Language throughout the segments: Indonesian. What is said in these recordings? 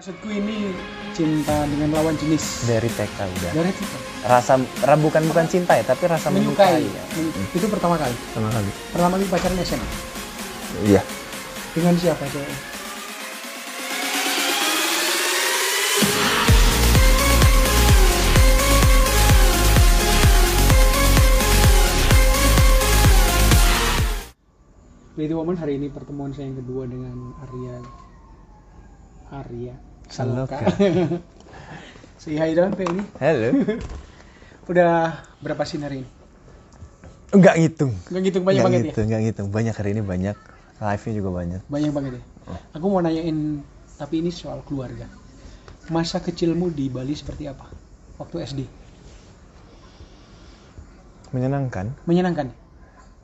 Maksudku ini cinta dengan lawan jenis. dari TK udah Dari itu rasa ra, bukan bukan cinta ya tapi rasa menyukai. menyukai, ya. Men- Itu pertama kali. sama kali Pertama kali pacaran SMA. iya Dengan siapa cewek? Lady Woman hari ini pertemuan saya yang kedua dengan Arya Arya Saloka. Si hai dong Pe, ini. Halo. Udah berapa scene hari ini? nggak ngitung. Nggak ngitung banyak nggak banget ngitung nggak ngitung. Banyak hari ini banyak. Live nya juga banyak. Ya? Banyak banget ya? Aku mau nanyain Tapi ini soal keluarga. Masa kecilmu di Bali seperti apa? Waktu SD menyenangkan. Menyenangkan?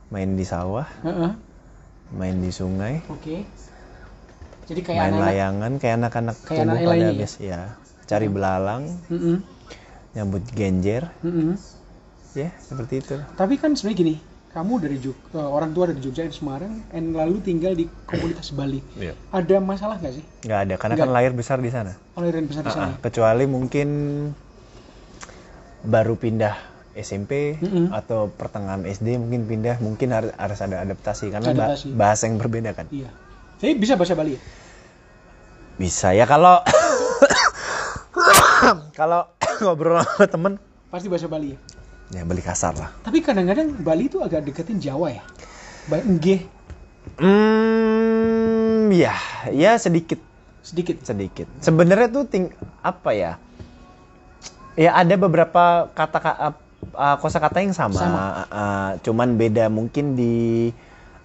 main di sawah. Heeh. main di sungai. Oke Jadi kayak main anak-anak layangan kayak anak-anak Kayak tumbuh anak pada lainnya ya? ya cari belalang Mm-mm. nyambut genjer Mm-mm. ya seperti itu Tapi kan sebenarnya gini kamu dari Jog eh, orang tua dari Jogja dan Semarang and lalu tinggal di komunitas Bali Iya. ada masalah nggak sih nggak ada karena Nggak. kan lahir besar di sana kalau yang besar di sana Ah, ah. kecuali mungkin baru pindah SMP Mm-mm. atau pertengahan SD mungkin pindah mungkin harus ada adaptasi karena Adaptasi. bahasa yang berbeda kan iya jadi bisa bahasa Bali ya? Bisa ya kalau kalau ngobrol sama temen. Pasti bahasa Bali ya? Ya beli kasar lah. Tapi kadang-kadang Bali itu agak deketin Jawa ya? Baik nggih. Hmm ya ya sedikit. Sedikit? Sedikit. Sebenarnya tuh ting apa ya? Ya ada beberapa kata uh, kosakata yang sama, Sama. uh, cuman beda mungkin di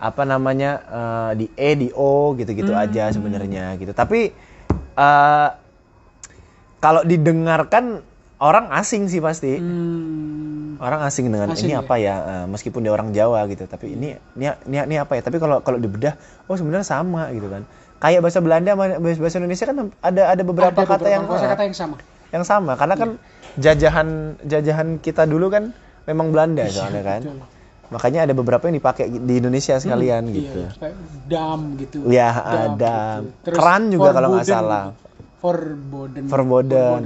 apa namanya uh, di e di o gitu-gitu Hmm. aja sebenarnya gitu. Tapi uh, kalau didengarkan orang asing sih pasti. Hmm, orang asing dengan Asing ini ya? apa ya uh, meskipun dia orang Jawa gitu tapi ini ini ini, ini apa ya? Tapi kalau kalau dibedah oh sebenarnya sama gitu kan. Kayak bahasa Belanda bahasa Indonesia kan ada ada beberapa ada kata yang kata yang sama. yang sama. Karena kan jajahan jajahan kita dulu kan memang Belanda soalnya kan. betul. Makanya ada beberapa yang dipakai di Indonesia sekalian Iya, gitu kayak dam gitu Ya, Dam ada. gitu. Keran juga kalau nggak forbidden salah. Forbidden. Verboden.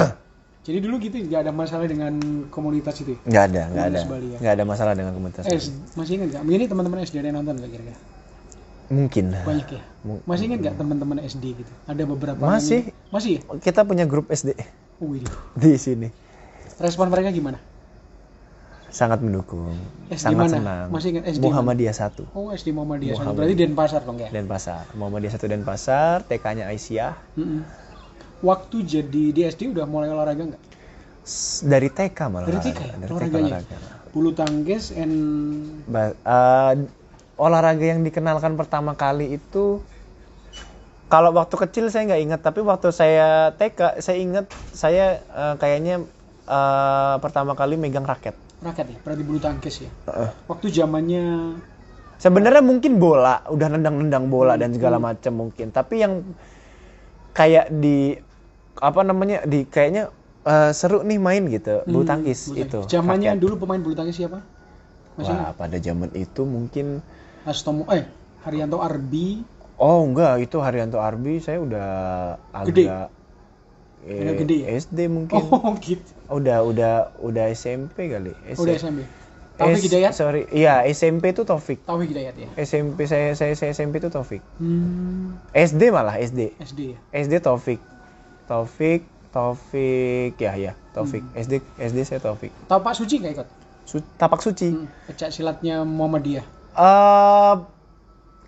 Jadi dulu gitu nggak ada masalah dengan komunitas itu. ya? nggak ada nggak ada ya? nggak ada masalah dengan komunitas Eh, masih ingat nggak? Ini teman-teman SD ada yang nonton nggak kira-kira? mungkin Banyak ya. Masih ingat nggak teman-teman SD gitu? Ada beberapa. Masih. yang- Masih ya? kita punya grup SD Wih, di sini respon mereka gimana? Sangat mendukung SD sangat mana? senang Masih ingat SD Muhammadiyah satu Oh SD Muhammadiyah. satu. Berarti Denpasar dong ya? Denpasar Muhammadiyah satu Denpasar TK-nya Aisyah Mm-mm. Waktu jadi di SD udah mulai olahraga nggak? Dari TK malah Dari TK ya? dari olahraga. Bulu tangkis and Ba- eh, olahraga yang dikenalkan pertama kali itu kalau waktu kecil saya nggak ingat tapi waktu saya TK saya ingat saya eh, kayaknya eh, pertama kali megang raket raket ya? Berarti bulu tangkis ya? Waktu zamannya sebenarnya mungkin bola udah nendang-nendang bola dan segala macam mungkin tapi yang kayak di apa namanya di kayaknya eh, seru nih main gitu bulu tangkis bulu itu. Zamannya dulu pemain bulu tangkis siapa? Masih wah pada zaman itu mungkin Astomo eh Haryanto Arbi Oh enggak, itu Haryanto Arbi saya udah Gede? Eh, Udah gede ya? SD mungkin. Oh gitu. Udah udah udah SMP kali. S- Udah SMP. Taufik S- Hidayat? Sorry, iya SMP itu Taufik. Taufik Hidayat ya. SMP saya saya, saya SMP itu Taufik. Hmm, SD malah SD. SD ya. SD Taufik. Taufik, Taufik ya ya, Taufik. Hmm. SD SD saya Taufik. Tahu Pak Suci nggak ikut? Su- tapak suci. Hmm, pecah silatnya Muhammadiyah. Eh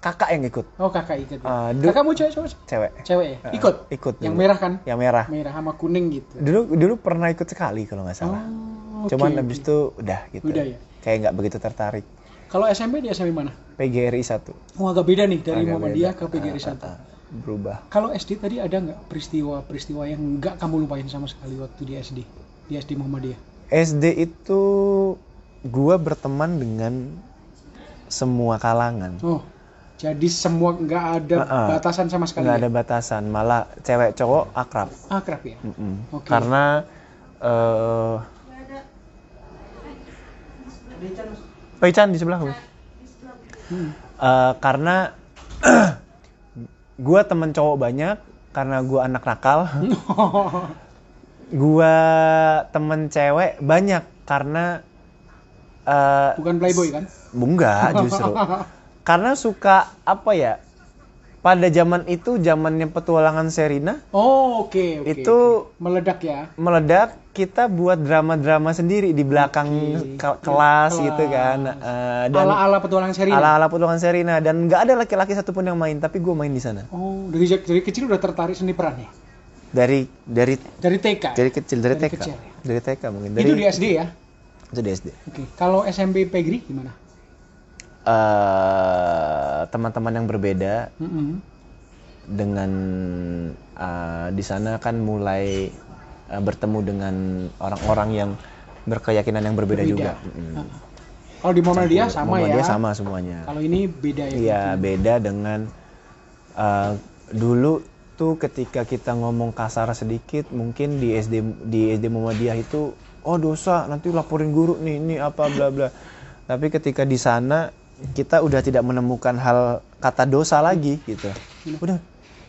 kakak yang ikut. Oh kakak ikut. Ya. Ah, du- Kakakmu cewek cowok? Cewek. Cewek ya? Ah, Ikut. ikut Yang dulu. merah kan? Yang merah. Merah sama kuning gitu. Dulu dulu pernah ikut sekali kalau nggak salah. Oh, oke, Cuman oke. habis itu udah gitu. Udah ya? Kayak nggak begitu tertarik. Kalau SMP di SMP mana? PGRI 1. Oh agak beda nih dari Agak Muhammadiyah beda. ke PGRI Ah, 1. ah, ah. Berubah. Kalau SD tadi ada nggak peristiwa-peristiwa yang nggak kamu lupain sama sekali waktu di SD? Di SD Muhammadiyah? SD itu gua berteman dengan semua kalangan. Oh, jadi semua nggak ada Ah, ah. batasan sama sekali. Nggak ya? ada batasan, malah cewek cowok akrab. Akrab ya. Mm-mm. Oke. Karena eh Oh, Ican di sebelahku. Hmm. Eh, karena gua temen cowok banyak, karena gua anak nakal. gua temen cewek banyak karena eh Bukan playboy kan? enggak justru. karena suka apa ya? Pada zaman itu zamannya petualangan Serina Oh, oke, oke. Itu- oke. meledak ya. meledak kita buat drama-drama sendiri di belakang Oke. ke- kelas, Kelas. gitu kan Eh, dan Ala-ala petualangan seri. ala-ala petualangan Serina dan nggak ada laki-laki satupun yang main tapi gue main di sana Oh, dari dari kecil udah tertarik seni peran ya? dari dari Dari TK. dari kecil dari, Dari TK kecil ya? dari TK mungkin dari Itu di SD ya? itu di SD Oke. Kalau SMP Pegri gimana? Eh, teman-teman yang berbeda Mm-mm. dengan eh, di sana kan mulai eh, bertemu dengan orang-orang yang berkeyakinan yang berbeda, juga Mm-mm. Ah. Kalau di Muhammadiyah sama ya? Muhammadiyah sama semuanya Kalau ini beda ya? Iya beda dengan uh, dulu tuh ketika kita ngomong kasar sedikit mungkin di SD di SD Muhammadiyah itu oh dosa nanti laporin guru nih ini apa bla bla. Tapi ketika di sana kita udah tidak menemukan hal kata dosa lagi gitu. Udah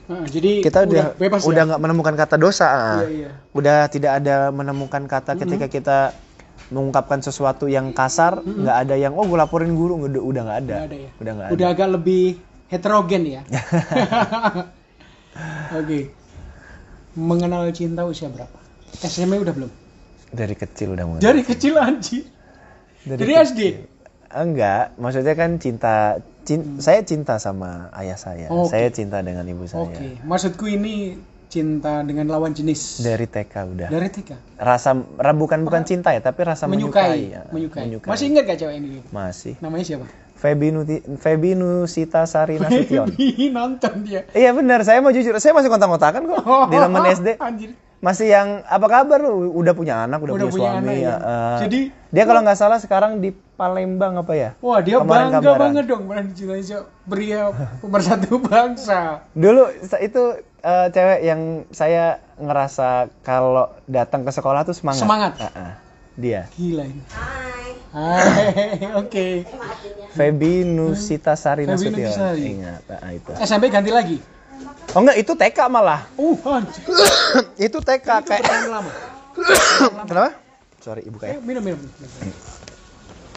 Ah, jadi kita udah bebas udah ya? nggak menemukan kata dosa. ah. Iya, iya. Udah tidak ada menemukan kata ketika kita mengungkapkan sesuatu yang kasar nggak ada yang oh gue laporin guru udah udah nggak ada. Nggak ada ya? Udah nggak Udah agak lebih heterogen ya? Oke. Mengenal cinta usia berapa? SMA udah belum? Dari kecil udah mulai. Dari kecil anji. Dari Dari, kecil. SD? Enggak, maksudnya kan cinta, cin- saya cinta sama ayah saya. Hmm. Oke. Saya cinta dengan ibu saya. Oke. Maksudku ini cinta dengan lawan jenis. Dari TK udah. Dari TK? Rasa ra- bukan bukan cinta ya, tapi rasa menyukai. Menyukai. ya. menyukai. Masih ingat gak cewek ini? Masih. Namanya siapa? Febi Nuti, Febi Nusita Sari Nasution. Ih, nonton dia. iya benar, saya mau jujur, saya masih kontak-kontakan kok di teman SD. Anjir. Masih yang apa kabar lu? Udah punya anak, udah, Udah punya punya, suami. anak ya? eh. Jadi- dia kalau nggak salah sekarang di Palembang apa ya? Wah dia Kemarin bangga kabaran. banget dong dicintai so- pria pemersatu bangsa. Dulu itu eh, cewek yang saya ngerasa kalau datang ke sekolah tuh semangat. Semangat. Ah, ah. Dia. Gila ini. Hai. Oke. Febi Nusita Sari Febi Nasution. Nusita. Ingat, ah, itu. SMP ganti lagi. Oh enggak, itu TK malah. Uh, itu TK Itu kayak bertahan lama. Kenapa? Sorry, ibu Eh, kayak. minum, minum.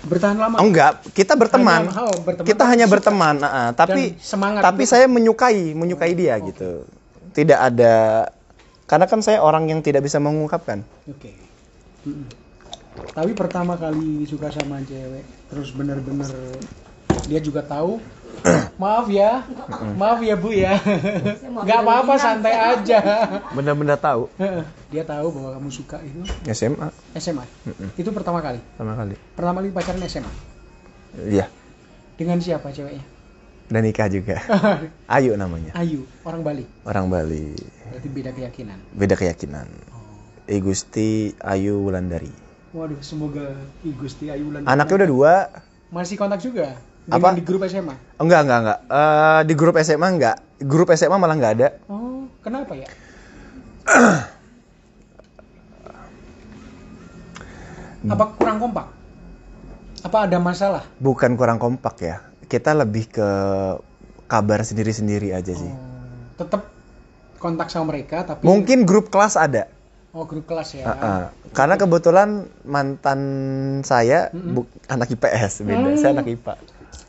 Bertahan lama. Oh, enggak, kita berteman. Hanya- oh, berteman kita hanya suka. berteman, ah, ah. tapi Dan semangat tapi untuk- saya menyukai, menyukai dia gitu. Tidak ada karena kan saya orang yang tidak bisa mengungkapkan. Oke. Mm-mm. Tapi pertama kali suka sama cewek, terus bener-bener dia juga tahu. maaf ya, maaf ya bu ya, nggak apa-apa santai aja. Benar-benar tahu. dia tahu bahwa kamu suka itu SMA SMA. Itu pertama kali. pertama kali. Pertama kali pacaran SMA. Iya. Dengan siapa ceweknya? Dan nikah juga. Ayu namanya. Ayu, orang Bali. Orang Bali. Berarti beda keyakinan. Beda keyakinan. I Gusti Ayu Wulandari. Waduh, semoga I Gusti Ayu Wulandari Anaknya udah dua. masih kontak juga Apa? di grup SMA. Enggak, enggak, enggak. Eh, di grup SMA enggak. Grup SMA malah enggak ada. Oh, kenapa ya? Apa kurang kompak? Apa ada masalah? Bukan kurang kompak ya. Kita lebih ke kabar sendiri-sendiri aja sih. Oh, tetap kontak sama mereka tapi Mungkin grup kelas ada. oh grup kelas ya. Ah, ah. Karena kebetulan mantan saya bu- anak IPS, beda. Saya anak IPA.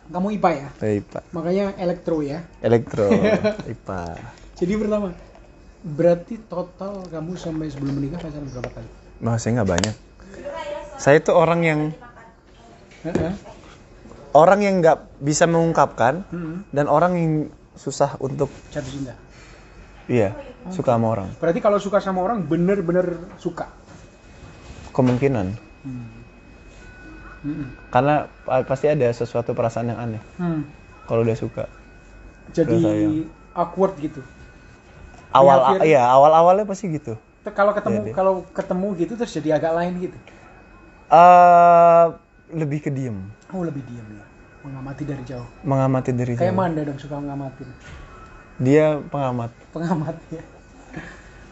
Kamu IPA ya? IPA. Makanya elektro ya. Elektro, IPA. Jadi pertama berarti total kamu sampai sebelum menikah pacaran berapa kali? Nah, saya nggak banyak. Saya tuh orang yang Heeh. orang yang nggak bisa mengungkapkan Mm-mm. dan orang yang susah untuk Jatuh cinta. iya suka sama orang. Berarti kalau suka sama orang bener-bener suka. Kemungkinan Mm-mm. karena pa- pasti ada sesuatu perasaan yang aneh Hmm. kalau udah suka. Jadi awkward gitu. Awal akhir- iya awal awalnya pasti gitu. Kalau ketemu Jadi. kalau ketemu gitu terus jadi agak lain gitu. eh lebih ke diem, Oh lebih diam ya. Mengamati dari jauh. mengamati dari Kayak jauh. Manda dong suka ngamatin. Dia pengamat. Pengamat ya.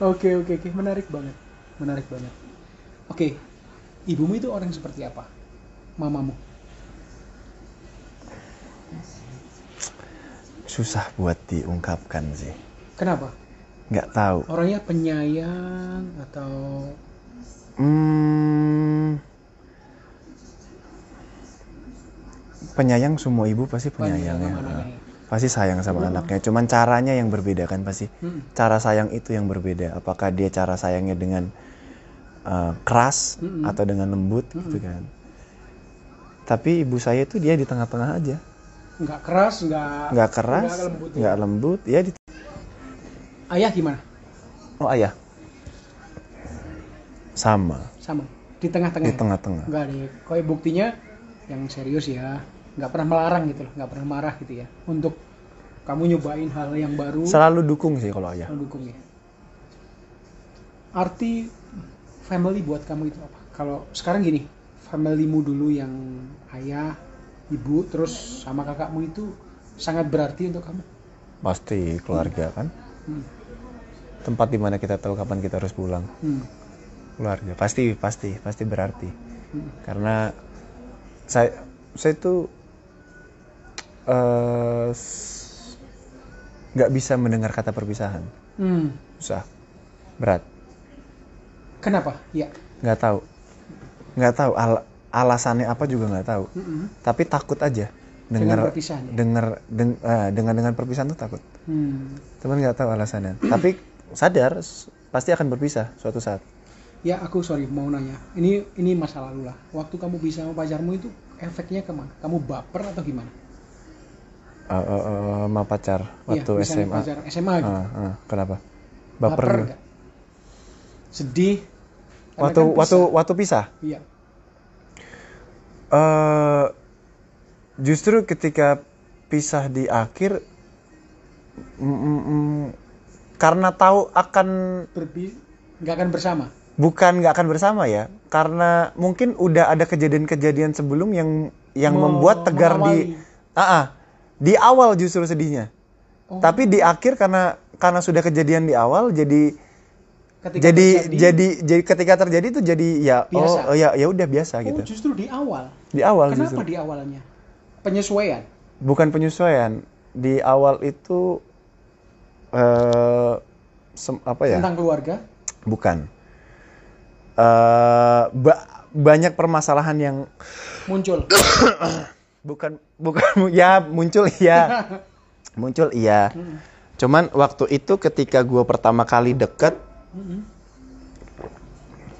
Oke oke oke menarik banget. Menarik banget. Oke. Ibumu itu orang seperti apa? Mamamu. Susah buat diungkapkan sih. Kenapa? nggak tahu. Orangnya penyayang atau? Hmm, penyayang semua ibu pasti penyayang ya. pasti sayang sama anaknya. Cuman caranya yang berbeda kan pasti. Mm-mm. cara sayang itu yang berbeda. Apakah dia cara sayangnya dengan uh, keras Mm-mm. atau dengan lembut gitu kan tapi ibu saya itu dia di tengah-tengah aja nggak keras, nggak nggak keras nggak lembut ya? nggak lembut ya di Ayah gimana? oh ayah sama Sama. Di tengah-tengah. di ya? tengah-tengah Enggak deh. Koi buktinya yang serius ya. Nggak pernah melarang gitu loh, nggak pernah marah gitu ya. Untuk kamu nyobain hal yang baru, selalu dukung sih kalau ayah mendukung ya. Arti family buat kamu itu apa? Kalau sekarang gini, familymu dulu yang ayah, ibu, terus sama kakakmu itu sangat berarti untuk kamu. pasti keluarga kan Hmm. tempat di mana kita tahu kapan kita harus pulang Hmm. keluarga pasti pasti pasti berarti Hmm. karena saya saya itu eh, nggak bisa mendengar kata perpisahan Hmm. susah berat Kenapa? Ya. nggak tahu nggak tahu al- alasannya apa juga nggak tahu Mm-mm. tapi takut aja dengar ya? dengar deng- eh, dengan dengan perpisahan tuh takut Hmm. teman nggak tahu alasannya tapi sadar pasti akan berpisah suatu saat Ya aku sorry mau nanya. Ini ini masa lalu lah. Waktu kamu bisa sama pacarmu itu efeknya ke mana? Kamu baper atau gimana? Eh, eh, eh, sama pacar waktu Iya, misalnya SMA Pacar SMA gitu. Ah, ah, kenapa baper, nggak? nggak? Sedih. Waktu kan waktu pisah. waktu pisah Iya. eh justru ketika pisah di akhir mm, mm, mm, karena tahu akan Berbi nggak akan bersama. bukan nggak akan bersama ya karena mungkin udah ada kejadian-kejadian sebelum yang yang Me- membuat tegar di mengawali. Ah, ah. di awal justru sedihnya Oh, tapi di akhir karena karena sudah kejadian di awal jadi ketika jadi terjadi- jadi jadi ketika terjadi itu jadi ya Biasa. oh, oh ya ya udah biasa Oh, gitu justru di awal. di awal Kenapa justru di awalnya? Penyesuaian. bukan penyesuaian di awal itu eh sem- apa ya Tentang keluarga. bukan eh ba- banyak permasalahan yang Muncul. bukan bukan ya muncul iya muncul iya Mm-mm. cuman waktu itu ketika gue pertama kali deket Mm-mm.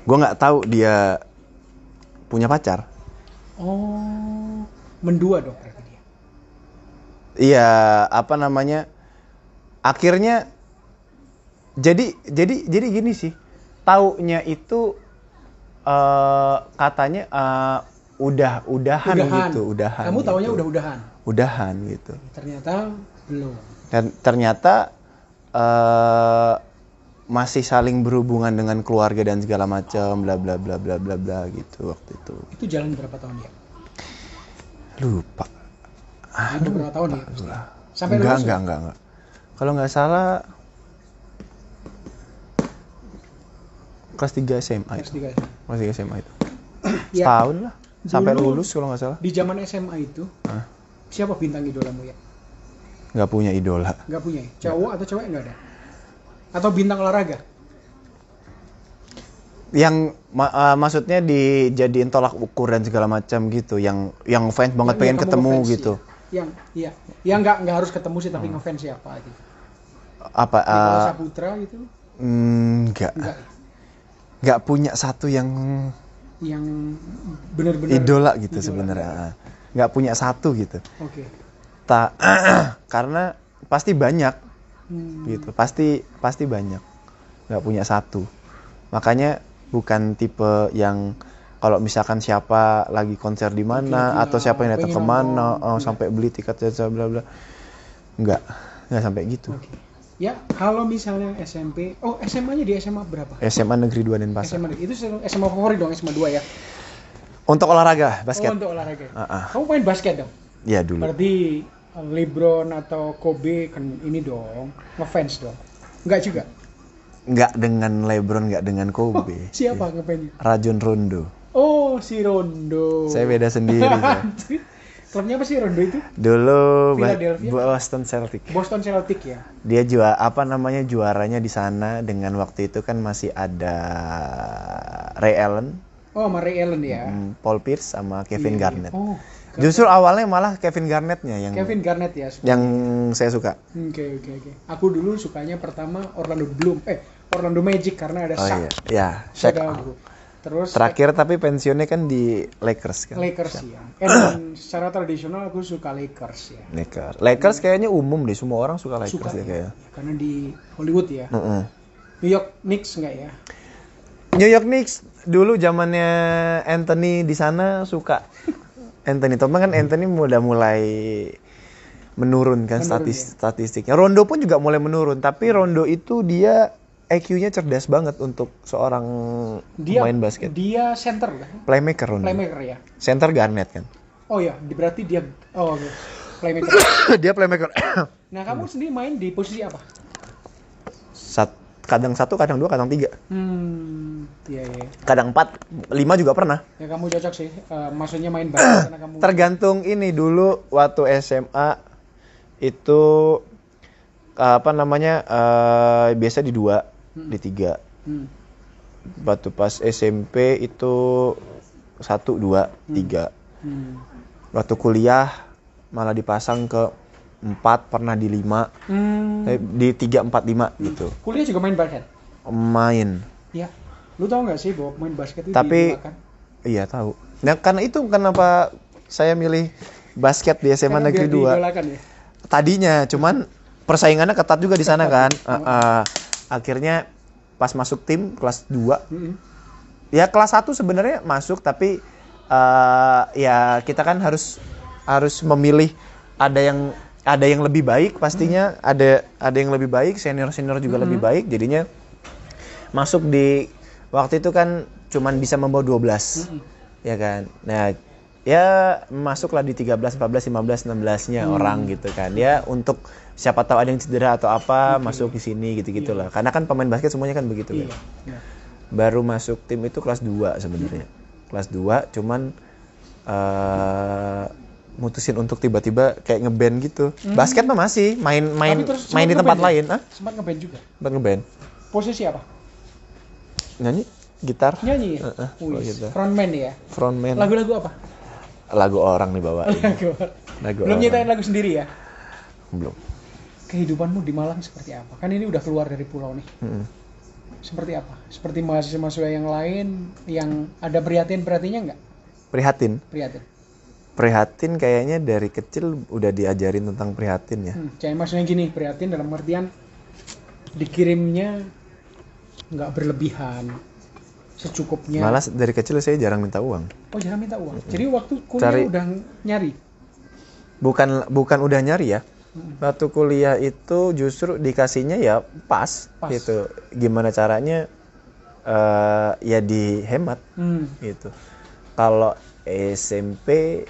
gue nggak tahu dia punya pacar Oh, mendua dong berarti dia. Iya, apa namanya? Akhirnya jadi jadi jadi gini sih. Taunya itu eh katanya eh, udah udahan, gitu, udahan. Kamu taunya gitu. udah udahan. udahan gitu. Ternyata belum. Dan ternyata eh masih saling berhubungan dengan keluarga dan segala macam bla bla bla bla bla bla gitu waktu itu. Itu jalan berapa tahun ya? Lupa. Itu berapa tahun ya? pasti? Lah. Sampai enggak, lulus enggak, ya? enggak, enggak. Kalau nggak salah kelas 3 SMA itu. S3 ya? Kelas 3 SMA itu. Ya, Setahun lah. Sampai Dulu- lulus kalau nggak salah. di zaman SMA itu, Hah? siapa bintang idolamu ya? Nggak punya idola. Nggak punya ya? Cowok atau cewek nggak ada? Atau bintang olahraga? Yang ma- eh, maksudnya dijadiin tolak ukur dan segala macam gitu. Yang yang fans banget Yang- pengen ketemu gitu. ya? Yang, iya. Yang nggak nggak harus ketemu sih, tapi ngefans siapa gitu. Apa? Eh, Saputra gitu? mm, nggak. Nggak. Punya satu yang Yang benar-benar idola gitu sebenarnya. Nggak punya satu gitu. Oke. Tak karena pasti banyak Hmm. gitu pasti pasti banyak nggak punya satu makanya bukan tipe yang kalau misalkan siapa lagi konser di mana atau siapa yang datang ke mana oh, nggak. sampai beli tiket bla bla bla nggak nggak sampai gitu Oke. Ya, kalau misalnya SMP, oh SMA-nya di SMA berapa? SMA Negeri 2 Denpasar SMA itu SMA favorit dong SMA 2 ya. untuk olahraga basket Oh, untuk olahraga. Ah, ah. Kamu main basket dong? ya dulu Berarti uh, LeBron atau Kobe kan ini dong, ngefans dong. Enggak juga. nggak dengan LeBron nggak dengan Kobe Siapa Iya. ngefans? Rajon Rondo Oh, si Rondo. saya beda sendiri saya. Klubnya apa sih Rondo itu? Dulu Philadelphia? Boston Celtic. Boston Celtic ya. Dia juara apa namanya juaranya di sana dengan waktu itu kan masih ada Ray Allen, Oh, sama Ray Allen ya. hmm, Paul Pierce sama Kevin Iya, iya. Garnett. Oh, Justru awalnya malah Kevin Garnettnya yang Kevin Garnett ya. yang saya suka. Oke oke oke. Aku dulu sukanya pertama Orlando Bloom, eh Orlando Magic karena ada Oh Shaq. iya, ya Shaq. Terus Terakhir tapi pensiunnya kan di Lakers kan. Lakers ya. Eh, dan secara tradisional aku suka Lakers ya. Lakers. Lakers kayaknya umum deh, semua orang suka Lakers Suka ya. kayaknya. Karena di Hollywood ya. Mm-mm. New York Knicks enggak ya? New York Knicks dulu zamannya Anthony di sana suka. Anthony Thomas kan Anthony udah mulai menurun kan Menurun, statis- statistiknya. Rondo pun juga mulai menurun, tapi Rondo itu dia IQ-nya cerdas banget untuk seorang Dia pemain basket. Dia center lah. Playmaker Rondo. Playmaker ya. Center Garnett kan. Oh ya, berarti dia oh oke. playmaker. dia playmaker. Nah, kamu sendiri main di posisi apa? Sat, kadang satu, kadang dua, kadang tiga. Hmm, iya iya. Kadang empat, lima juga pernah. Ya kamu cocok sih. Eh, maksudnya main basket karena kamu Tergantung ini dulu waktu SMA itu apa namanya eh, biasa di dua, di tiga. Hmm. Waktu pas SMP itu satu, dua, tiga. Hmm. Waktu kuliah malah dipasang ke empat, pernah di lima, Hmm. eh, di tiga, empat, lima gitu. Kuliah juga main basket? Main. Iya. Lu tau nggak sih bahwa main basket itu Tapi- diidolakan? Iya tahu. Nah karena itu kenapa saya milih basket di SMA Karena Negeri biar 2. diidolakan ya. Tadinya cuman persaingannya ketat juga di sana kan. Ah, ah. akhirnya pas masuk tim kelas 2 Mm-mm. ya kelas 1 sebenarnya masuk tapi eh, ya kita kan harus harus memilih ada yang ada yang lebih baik pastinya ada ada yang lebih baik senior senior juga lebih baik. Jadinya masuk di waktu itu kan cuman bisa membawa 12 ya kan? Nah ya masuklah di 13 14 15 16 nya orang gitu kan. Ya untuk siapa tahu ada yang cedera atau apa masuk di sini gitu gitulah karena kan pemain basket semuanya kan begitu kan? Iya. Nah, baru masuk tim itu kelas 2 sebenarnya. Kelas 2 cuman eh mutusin untuk tiba-tiba kayak ngeband gitu. Basket mah masih main main main di sempat tempat ya? lain, ah, sempat ngeband juga. buat ngeband. Posisi apa? Nyanyi gitar, Nyanyi ya? Wih, oh gitu. Frontman ya. frontman. Lagu-lagu apa? Lagu orang nih bawa. Lagu. Lagu Belum orang. nyiptain lagu sendiri ya? Belum. Kehidupanmu di Malang seperti apa? Kan ini udah keluar dari pulau nih. Mm-mm. Seperti apa? Seperti mahasiswa-mahasiswa yang lain yang ada prihatin-prihatinya nggak? Prihatin. Prihatin. Prihatin kayaknya dari kecil udah diajarin tentang prihatin ya. Hmm, jadi maksudnya gini, prihatin dalam artian dikirimnya nggak berlebihan, secukupnya. Malah dari kecil saya jarang minta uang. Oh jangan minta uang. Jadi waktu kuliah Cari- udah nyari. bukan bukan udah nyari ya waktu kuliah itu justru dikasihnya ya pas, Pas. gitu gimana caranya eh ya dihemat Hmm. gitu kalau SMP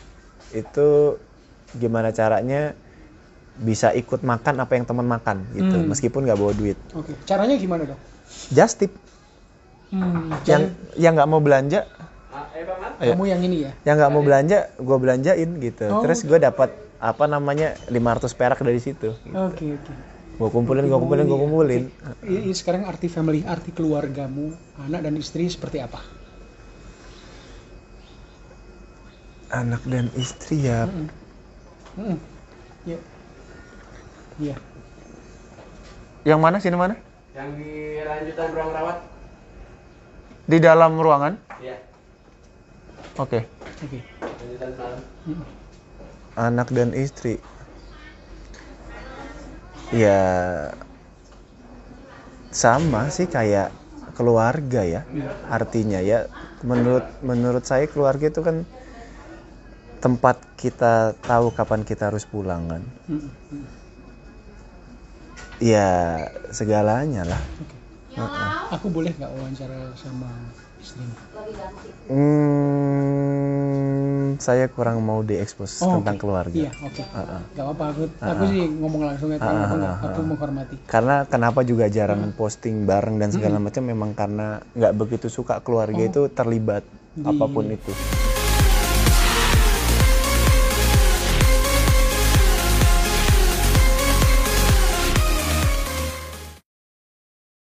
itu gimana caranya bisa ikut makan apa yang teman makan gitu Hmm. meskipun nggak bawa duit Oke. Caranya gimana dong? just tip Hmm. yang yang nggak mau belanja. Kamu yang ini ya? yang nggak mau belanja gue belanjain gitu Oh. terus gue dapat apa namanya 500 perak dari situ Oke oke. gue kumpulin gue kumpulin gue kumpulin Ini sekarang arti family, arti keluargamu, anak dan istri seperti apa? Anak dan istri ya Hmm. Hmm. Ya. Iya. yang mana sini mana Yang di lanjutan ruang rawat? di dalam ruangan Iya, oke Oke. lanjutan malam. Hmm. anak dan istri ya sama sih kayak keluarga ya artinya ya menurut menurut saya keluarga itu kan tempat kita tahu kapan kita harus pulang kan Hmm. Hmm. ya segalanya lah Aku boleh nggak wawancara sama istrimu? hmm, saya kurang mau diekspos Oh, tentang oke. keluarga Iya, oke. Heeh. Gak apa-apa, aku, aku sih ngomong langsung aja, aku, ah, aku ah. menghormati. karena kenapa juga jarang posting bareng dan segala macam memang karena nggak begitu suka keluarga itu terlibat apa pun itu